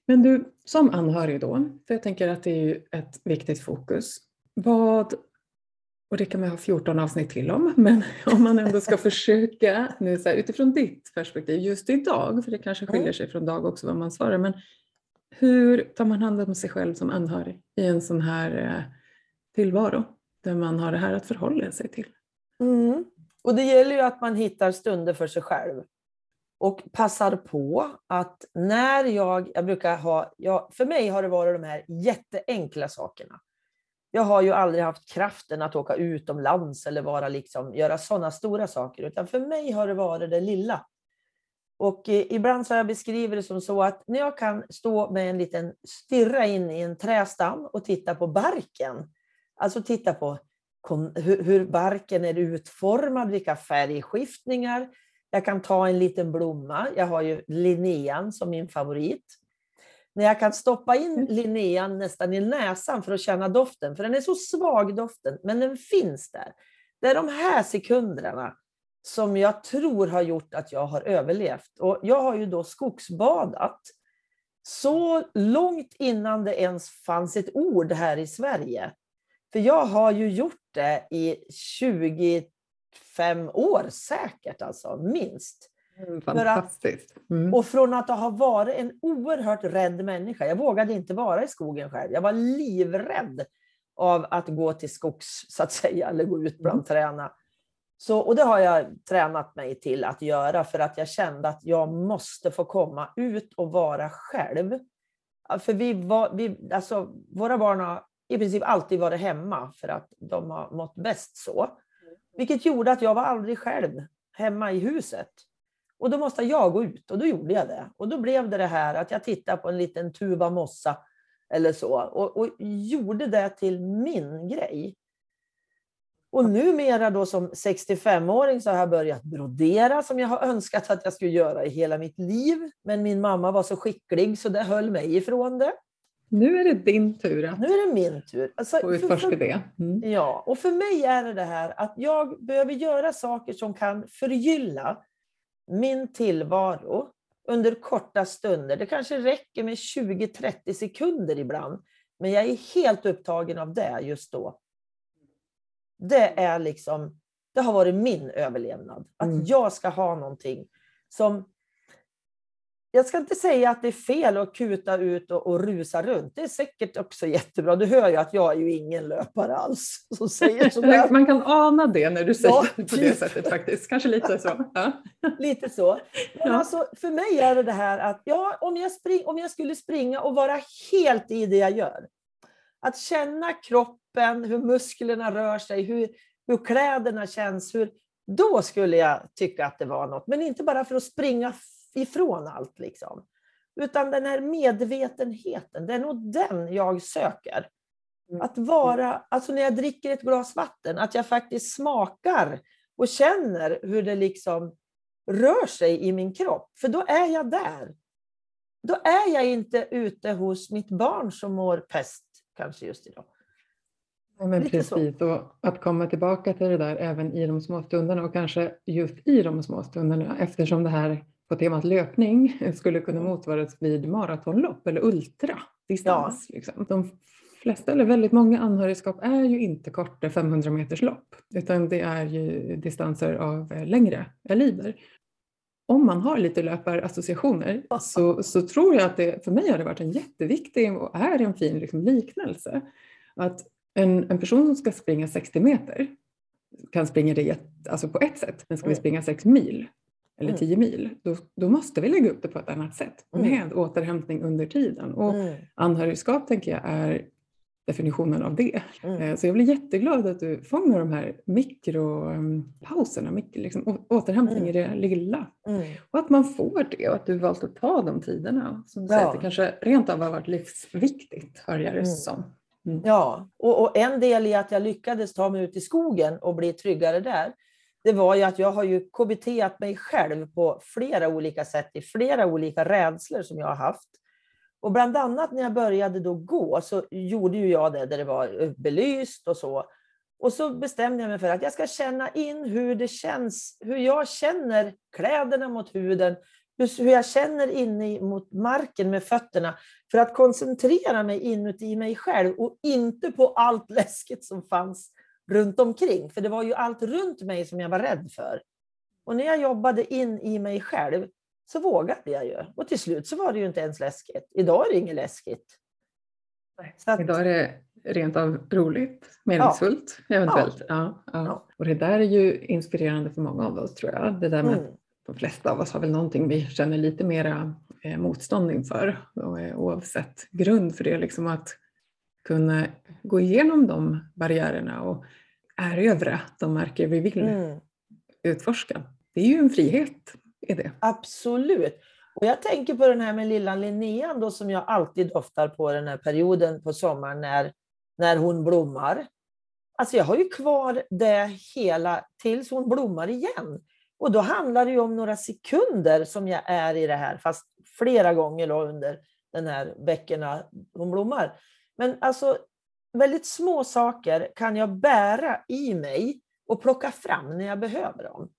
Men du, som anhörig då, för jag tänker att det är ju ett viktigt fokus. Vad, och det kan man ha 14 avsnitt till om, men om man ändå ska försöka nu så här, utifrån ditt perspektiv just idag, för det kanske skiljer sig från dag också vad man svarar, men hur tar man hand om sig själv som anhörig i en sån här eh, tillvaro där man har det här att förhålla sig till? Mm. Och det gäller ju att man hittar stunder för sig själv. Och passar på att när jag, jag brukar ha, jag, för mig har det varit de här jätteenkla sakerna. Jag har ju aldrig haft kraften att åka utomlands eller vara liksom, göra sådana stora saker, utan för mig har det varit det lilla. Och eh, ibland så har jag beskrivit det som så att när jag kan stå med en liten stirra in i en trästam och titta på barken, alltså titta på hur barken är utformad, vilka färgskiftningar. Jag kan ta en liten blomma. Jag har ju linnean som min favorit. När jag kan stoppa in mm. linnean nästan i näsan för att känna doften, för den är så svag doften, men den finns där. Det är de här sekunderna som jag tror har gjort att jag har överlevt. Och jag har ju då skogsbadat så långt innan det ens fanns ett ord här i Sverige. För jag har ju gjort det i 25 år säkert, alltså minst. Mm, fantastiskt. Mm. Och från att ha varit en oerhört rädd människa, jag vågade inte vara i skogen själv, jag var livrädd av att gå till skogs, så att säga, eller gå ut bland mm. träna. Så, och det har jag tränat mig till att göra för att jag kände att jag måste få komma ut och vara själv. För vi var, vi, alltså, våra barn har i princip alltid varit hemma för att de har mått bäst så. Vilket gjorde att jag var aldrig själv hemma i huset. Och då måste jag gå ut och då gjorde jag det. Och då blev det det här att jag tittade på en liten tuva mossa eller så och, och gjorde det till min grej. Och numera då som 65-åring så har jag börjat brodera som jag har önskat att jag skulle göra i hela mitt liv. Men min mamma var så skicklig så det höll mig ifrån det. Nu är det din tur att nu är det min tur. Alltså, få utforska det. Mm. Ja, och för mig är det det här att jag behöver göra saker som kan förgylla min tillvaro under korta stunder. Det kanske räcker med 20-30 sekunder ibland, men jag är helt upptagen av det just då. Det är liksom, det har varit min överlevnad. Att mm. jag ska ha någonting som jag ska inte säga att det är fel att kuta ut och, och, rusa runt. Det är säkert också jättebra. Du hör ju att jag är ju ingen löpare alls. Som säger sådär. Man kan ana det när du säger ja, det på det sättet faktiskt. Kanske lite så. Ja. Lite så. Men ja. alltså, för mig är det det här att ja, om, jag spring, om jag skulle springa och vara helt i det jag gör. Att känna kroppen, hur musklerna rör sig, hur, hur kläderna känns. Hur, då skulle jag tycka att det var något. Men inte bara för att springa ifrån allt. Liksom. Utan den här medvetenheten, det är nog den jag söker. Mm. Att vara, alltså när jag dricker ett glas vatten, att jag faktiskt smakar och känner hur det liksom rör sig i min kropp. För då är jag där. Då är jag inte ute hos mitt barn som mår pest kanske just idag. Ja, men precis, så. och att komma tillbaka till det där även i de små stunderna och kanske just i de små stunderna eftersom det här på temat löpning skulle kunna mm. motsvaras vid maratonlopp eller ultradistans. Ja. Liksom. De flesta, eller väldigt många anhörigskap är ju inte korta 500 meters lopp utan det är ju distanser av längre kaliber. om man har lite löparassociationer så, så tror jag att det för mig har det varit en jätteviktig och är en fin liksom, liknelse. Att en, en person som ska springa 60 meter kan springa det alltså på ett sätt, men ska vi Mm. springa 6 mil eller Mm. 10 mil, då, då måste vi lägga upp det på ett annat sätt Mm. med återhämtning under tiden. Och Mm, anhörigskap tänker jag är definitionen av det. mm. Eh, Så jag blir jätteglad att du fångar de här mikropauserna, mikro, liksom, återhämtning i det lilla. Mm. Och att man får det och att du valt att ta de tiderna. Som du säger, Ja. att det kanske rent av har varit livsviktigt, hör jag det Mm. som. Ja, och, och en del i att jag lyckades ta mig ut i skogen och bli tryggare där, det var ju att jag har ju KBT mig själv på flera olika sätt i flera olika rädslor som jag har haft. Och bland annat när jag började då gå så gjorde ju jag det där det var eh, belyst och så. Och så bestämde jag mig för att jag ska känna in hur det känns, hur jag känner kläderna mot huden, hur jag känner inne mot marken med fötterna för att koncentrera mig inuti mig själv och inte på allt läskigt som fanns runt omkring. För det var ju allt runt mig som jag var rädd för. Och när jag jobbade in i mig själv så vågade jag ju. Och till slut så var det ju inte ens läskigt. Idag är det inget läskigt. Att, Idag är det rent av roligt, meningsfullt eventuellt. Ja. Ja, Ja. Och det där är ju inspirerande för många av oss tror jag. Det där med mm, de flesta av oss har väl någonting vi känner lite mera eh, motstånd inför. Eh, oavsett grund för det, liksom att kunna gå igenom de barriärerna och erövra de märken vi vill mm, utforska. Det är ju en frihet i det. absolut. Och jag tänker på den här med lilla Linnean då som jag alltid doftar på den här perioden på sommaren när, när hon blommar. Alltså jag har ju kvar det hela tills hon blommar igen. Och då handlar det ju om några sekunder som jag är i det här, fast flera gånger då under den här veckorna hon blommar. Men alltså väldigt små saker kan jag bära i mig och plocka fram när jag behöver dem.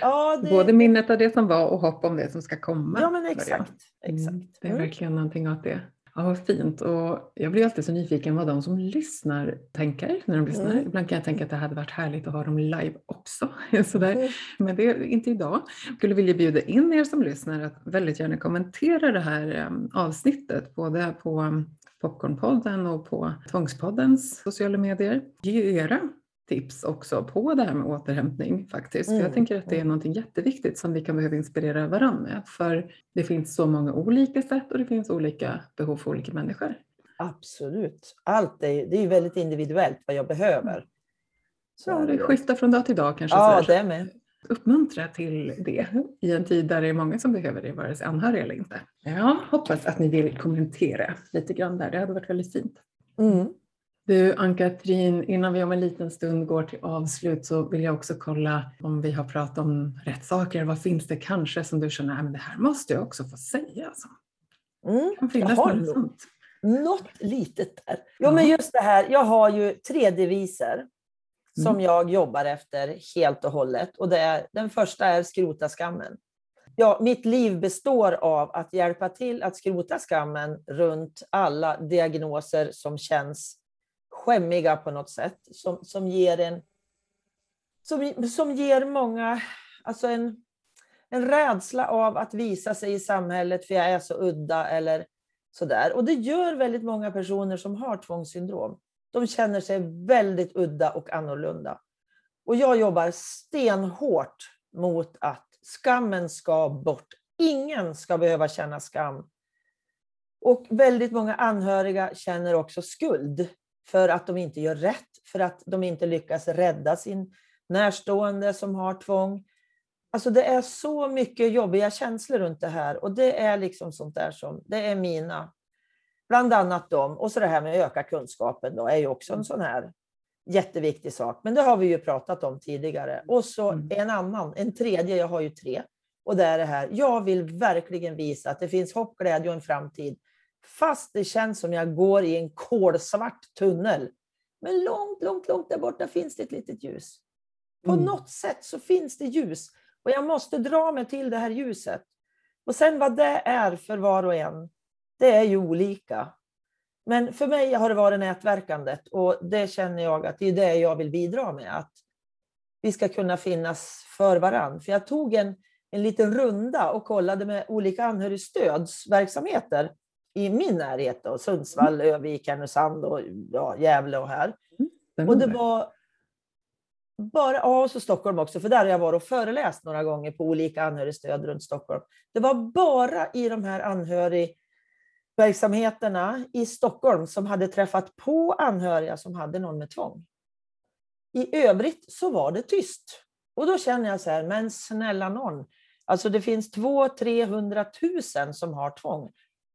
Ja, det, Både minnet av det som var och hopp om det som ska komma. ja men börjar. exakt. Mm, exakt. Det är Mm. verkligen någonting åt det. Ja, vad fint. Och jag blir alltid så nyfiken vad de som lyssnar tänker när de lyssnar. Mm. Ibland kan jag tänka att det hade varit härligt att ha dem live också. Sådär. Mm. Men det är inte idag. Jag skulle vilja bjuda in er som lyssnar att väldigt gärna kommentera det här um, avsnittet, både på um, Popcornpodden och på Tvångspoddens sociala medier. Ge era tips också på det här med återhämtning faktiskt. För jag Mm, tänker att det är mm. någonting jätteviktigt som vi kan behöva inspirera varandra med. För det finns så många olika sätt och det finns olika behov för olika människor. Absolut. Allt är, det är ju väldigt individuellt vad jag behöver. Så Ja, är det skiftar från dag till dag kanske. Ja, det med. Uppmuntra till det i en tid där det är många som behöver det, vare sig anhöriga eller inte. Ja, hoppas att ni vill kommentera lite grann där. Det hade varit väldigt fint. Mm. Du Ann-Katrin, innan vi om en liten stund går till avslut så vill jag också kolla om vi har pratat om rätt saker. Vad finns det kanske som du känner, "Nej, men det här måste jag också få säga? Alltså. Mm. Kan finnas något sånt. något litet där. Jo, Ja. men just det här. Jag har ju tre deviser som Mm. jag jobbar efter helt och hållet. Och det är, den första är skrota skammen. Ja, mitt liv består av att hjälpa till att skrota skammen runt alla diagnoser som känns skämmiga på något sätt. Som, som ger en som, som ger många alltså en, en rädsla av att visa sig i samhället för jag är så udda eller sådär. Och det gör väldigt många personer som har tvångssyndrom. De känner sig väldigt udda och annorlunda. Och jag jobbar stenhårt mot att skammen ska bort. Ingen ska behöva känna skam. Och väldigt många anhöriga känner också skuld för att de inte gör rätt, för att de inte lyckas rädda sin närstående som har tvång. Alltså det är så mycket jobbiga känslor runt det här och det är liksom sånt där som, det är mina, bland annat dem. Och så det här med att öka kunskapen då är ju också en sån här jätteviktig sak. Men det har vi ju pratat om tidigare. Och så Mm. en annan, en tredje, jag har ju tre. Och det är det här, jag vill verkligen visa att det finns hopp, glädje och en framtid. Fast det känns som jag går i en kolsvart tunnel. Men långt, långt, långt där borta finns det ett litet ljus. På Mm. något sätt så finns det ljus. Och jag måste dra mig till det här ljuset. Och sen vad det är för var och en, det är ju olika. Men för mig har det varit nätverkandet och det känner jag att det är det jag vill bidra med. Att vi ska kunna finnas för varandra. För jag tog en, en liten runda och kollade med olika anhörigstödsverksamheter i min närhet. Då, Sundsvall, mm. Övik, Härnösand och ja, Gävle och här. Mm. Och det var bara, ja, och så Stockholm också, för där har jag varit och föreläst några gånger på olika anhörigstöd runt Stockholm. Det var bara i de här anhörigverksamheterna i Stockholm som hade träffat på anhöriga som hade någon med tvång. I övrigt så var det tyst. Och då känner jag så här, men snälla någon, alltså det finns 200 000 som har tvång.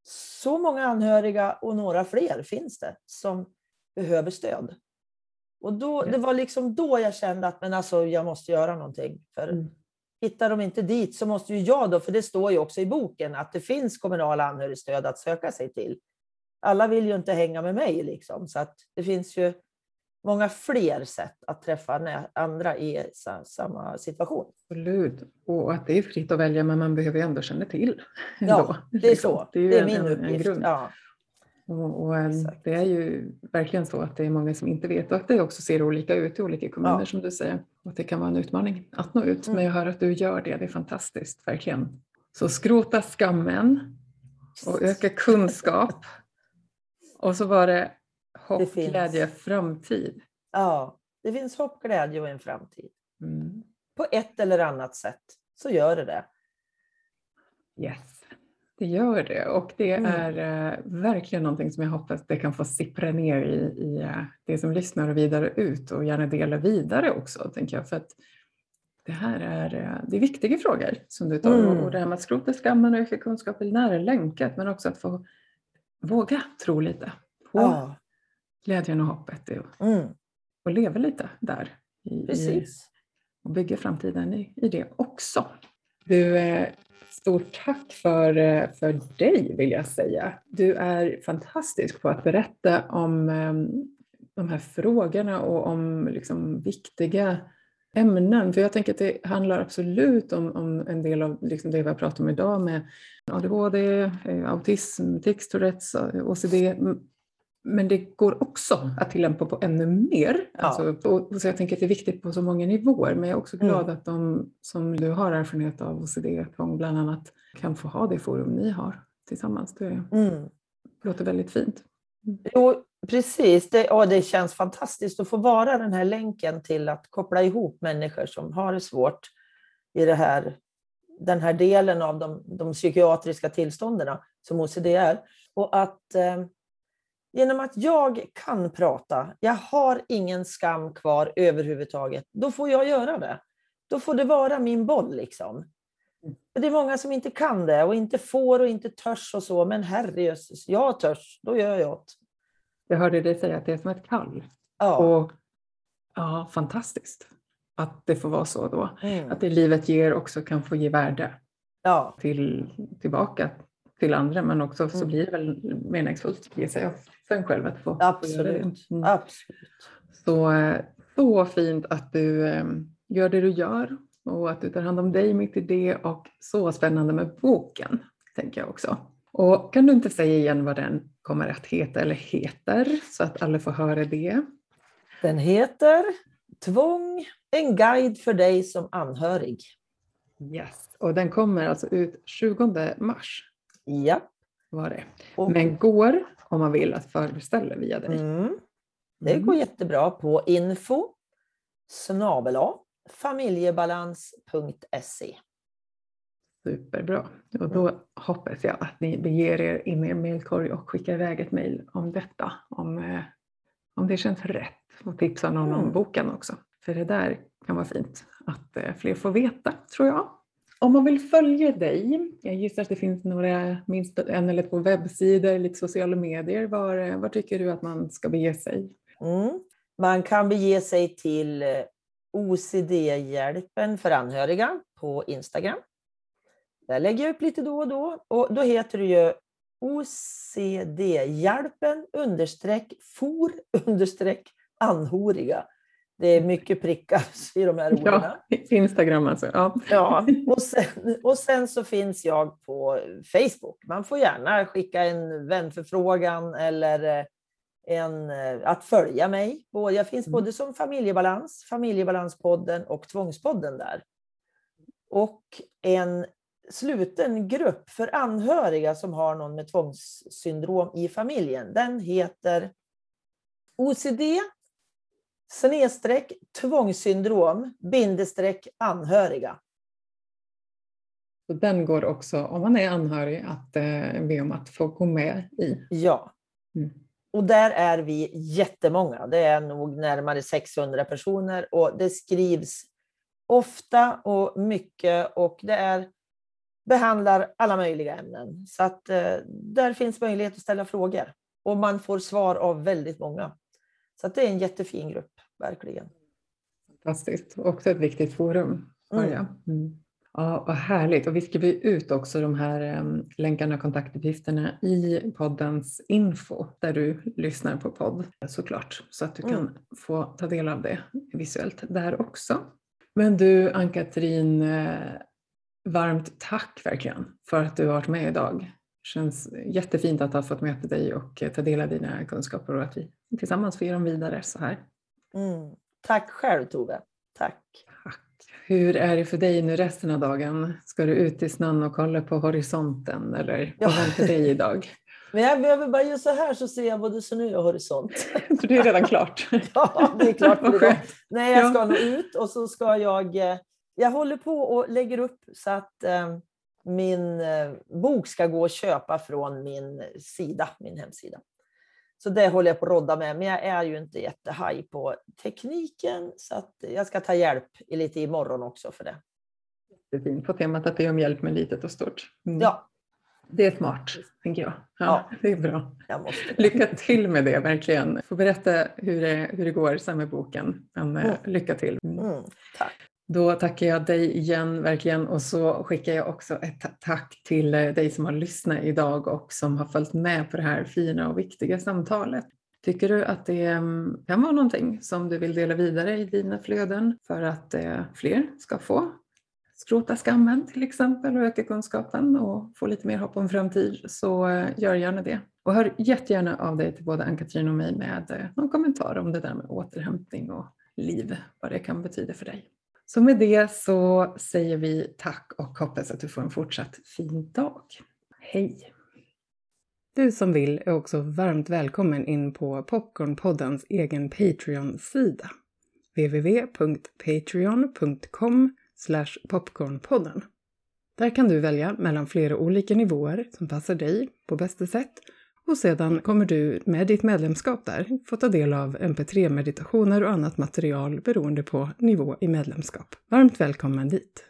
Så många anhöriga och några fler finns det som behöver stöd. Och då, det var liksom då jag kände att men alltså, jag måste göra någonting. För mm. Hittar de inte dit så måste ju jag då, för det står ju också i boken att det finns kommunala anhörigstöd att söka sig till. Alla vill ju inte hänga med mig, liksom, så att det finns ju många fler sätt att träffa andra i samma situation. Absolut, och att det är fritt att välja, men man behöver ändå känna till. Ja, det är så. Det är, det är min en, uppgift. En ja. Och, och eh, det är ju verkligen så att det är många som inte vet och att det också ser olika ut i olika kommuner ja. som du säger. Och att det kan vara en utmaning att nå ut. Mm. Men jag hör att du gör det, det är fantastiskt, verkligen. Så skrota skammen och öka kunskap. och så var det hopp, det glädje, framtid. Ja, det finns hopp, glädje och en framtid. Mm. På ett eller annat sätt så gör det det. Yes. Det gör det och det mm. är eh, verkligen någonting som jag hoppas det kan få sippra ner i, i eh, det som lyssnar och vidare ut och gärna dela vidare också, tänker jag. För att det här är, eh, det är viktiga frågor som du tar mm. och det här med att skrota skammen och öka kunskap är nära länkat men också att få våga tro lite på ja. Glädjen och hoppet och, mm. och leva lite där. I, Precis. Och bygga framtiden i, i det också. Du, eh, Stort tack för, eh, för dig vill jag säga. Du är fantastisk på att berätta om ehm, de här frågorna och om liksom viktiga ämnen. För jag tänker att det handlar absolut om, om en del av liksom det vi har pratat om idag med ADHD, eh, autism, tics, Tourettes, OCD. Men det går också att tillämpa på ännu mer. Ja. Alltså, och, så jag tänker att det är viktigt på så många nivåer. Men jag är också glad mm. att de som du har erfarenhet av OCD-tvång bland annat kan få ha det forum ni har tillsammans. Det mm. låter väldigt fint. Mm. Jo, precis. Det, och det känns fantastiskt att få vara den här länken till att koppla ihop människor som har det svårt i det här, den här delen av de, de psykiatriska tillstånden som OCD är. Och att eh, Genom att jag kan prata, jag har ingen skam kvar överhuvudtaget, då får jag göra det. Då får det vara min boll liksom. Mm. Det är många som inte kan det och inte får och inte törs och så, men herrejösses, jag törs, då gör jag det. Jag hörde dig säga att det är som ett kall. Ja. Och, ja, fantastiskt att det får vara så då. Mm. Att det livet ger också kan få ge värde ja. till, tillbaka till andra, men också så mm. blir det väl meningsfullt, gissar jag för en själv att få Absolut. Mm. Absolut. Så, eh, så fint att du ehm, gör det du gör och att du tar hand om dig mitt i det och så spännande med boken, tänker jag också. Och kan du inte säga igen vad den kommer att heta eller heter så att alla får höra det? Den heter Tvång, en guide för dig som anhörig. Yes, och den kommer alltså ut 20 mars. Ja. Var det. Men går om man vill att förbeställa via dig. Mm. Det går mm. jättebra på info snabela familjebalans.se. Superbra. Och då mm. hoppas jag att ni beger er in i er mejlkorg och skickar iväg ett mejl om detta. Om, eh, om det känns rätt. Och tipsa någon mm. om boken också. För det där kan vara fint att eh, fler får veta, tror jag. Om man vill följa dig, jag gissar att det finns några, minst en eller två webbsidor, lite sociala medier. Var, var tycker du att man ska bege sig? Mm. Man kan bege sig till eh, OCD-hjälpen för anhöriga på Instagram. Där lägger jag upp lite då och då. Och då heter det ju OCD-hjälpen understreck for understreck anhöriga. Det är mycket prickar i de här orden. Ja, Instagram alltså. Ja. ja och, sen, och sen så finns jag på Facebook. Man får gärna skicka en vänförfrågan eller en, eh, att följa mig. Jag finns Mm. både som familjebalans, familjebalanspodden och tvångspodden där. Och en sluten grupp för anhöriga som har någon med tvångssyndrom i familjen. Den heter OCD snedstreck tvångssyndrom bindestreck anhöriga. Den går också, om man är anhörig, att eh, be om att få gå med i. Ja. Mm. Och där är vi jättemånga. Det är nog närmare 600 personer och det skrivs ofta och mycket och det är behandlar alla möjliga ämnen. Så att eh, där finns möjlighet att ställa frågor och man får svar av väldigt många. Så att det är en jättefin grupp, verkligen. Fantastiskt. Också ett viktigt forum. Mm. Mm. Ja, vad härligt. Och vi skriver ut också de här um, länkarna och kontaktuppgifterna i poddens info där du lyssnar på podd såklart. Så att du kan Mm. få ta del av det visuellt där också. Men du Ann-Katrin, eh, varmt tack verkligen för att du har varit med idag. känns jättefint att ha fått möta dig och eh, ta del av dina kunskaper och att vi tillsammans får ge dem vidare så här. Mm. Tack själv Tove. Tack. Tack. Hur är det för dig nu resten av dagen? Ska du ut i snön och kolla på horisonten eller Ja. vad väntar dig idag? Men jag behöver bara göra så här så ser jag både snö och horisont. Så det är redan klart. Ja, det är klart för idag. Nej, jag Ja. ska nog ut och så ska jag... eh, Jag håller på och lägger upp så att eh, min eh, bok ska gå att köpa från min sida, min hemsida. Så det håller jag på att rodda med, men jag är ju inte jättehaj på tekniken så att jag ska ta hjälp lite imorgon också för det. Det är fint på temat att be om hjälp med litet och stort. Mm. Ja, Det är smart, tänker jag. Ja, Ja. Det är bra. Lycka till med det, verkligen. Får berätta hur det, hur det går sen med boken. Men eh, Mm. lycka till. Mm, tack. Då tackar jag dig igen verkligen och så skickar jag också ett tack till eh, dig som har lyssnat idag och som har följt med på det här fina och viktiga samtalet. Tycker du att det mm, kan vara någonting som du vill dela vidare i dina flöden för att eh, fler ska få skrota skammen till exempel och öka kunskapen och få lite mer hopp om framtid så eh, gör gärna det. Och hör jättegärna av dig till både Ann-Katrin och mig med någon kommentar om det där med återhämtning och liv, vad det kan betyda för dig. Så med det så säger vi tack och hoppas att du får en fortsatt fin dag. Hej! Du som vill är också varmt välkommen in på Popcornpoddens egen Patreon-sida. www.patreon.com popcornpodden. Där kan du välja mellan flera olika nivåer som passar dig på bästa sätt och sedan kommer du med ditt medlemskap där få ta del av mp3-meditationer och annat material beroende på nivå i medlemskap. Varmt välkommen dit!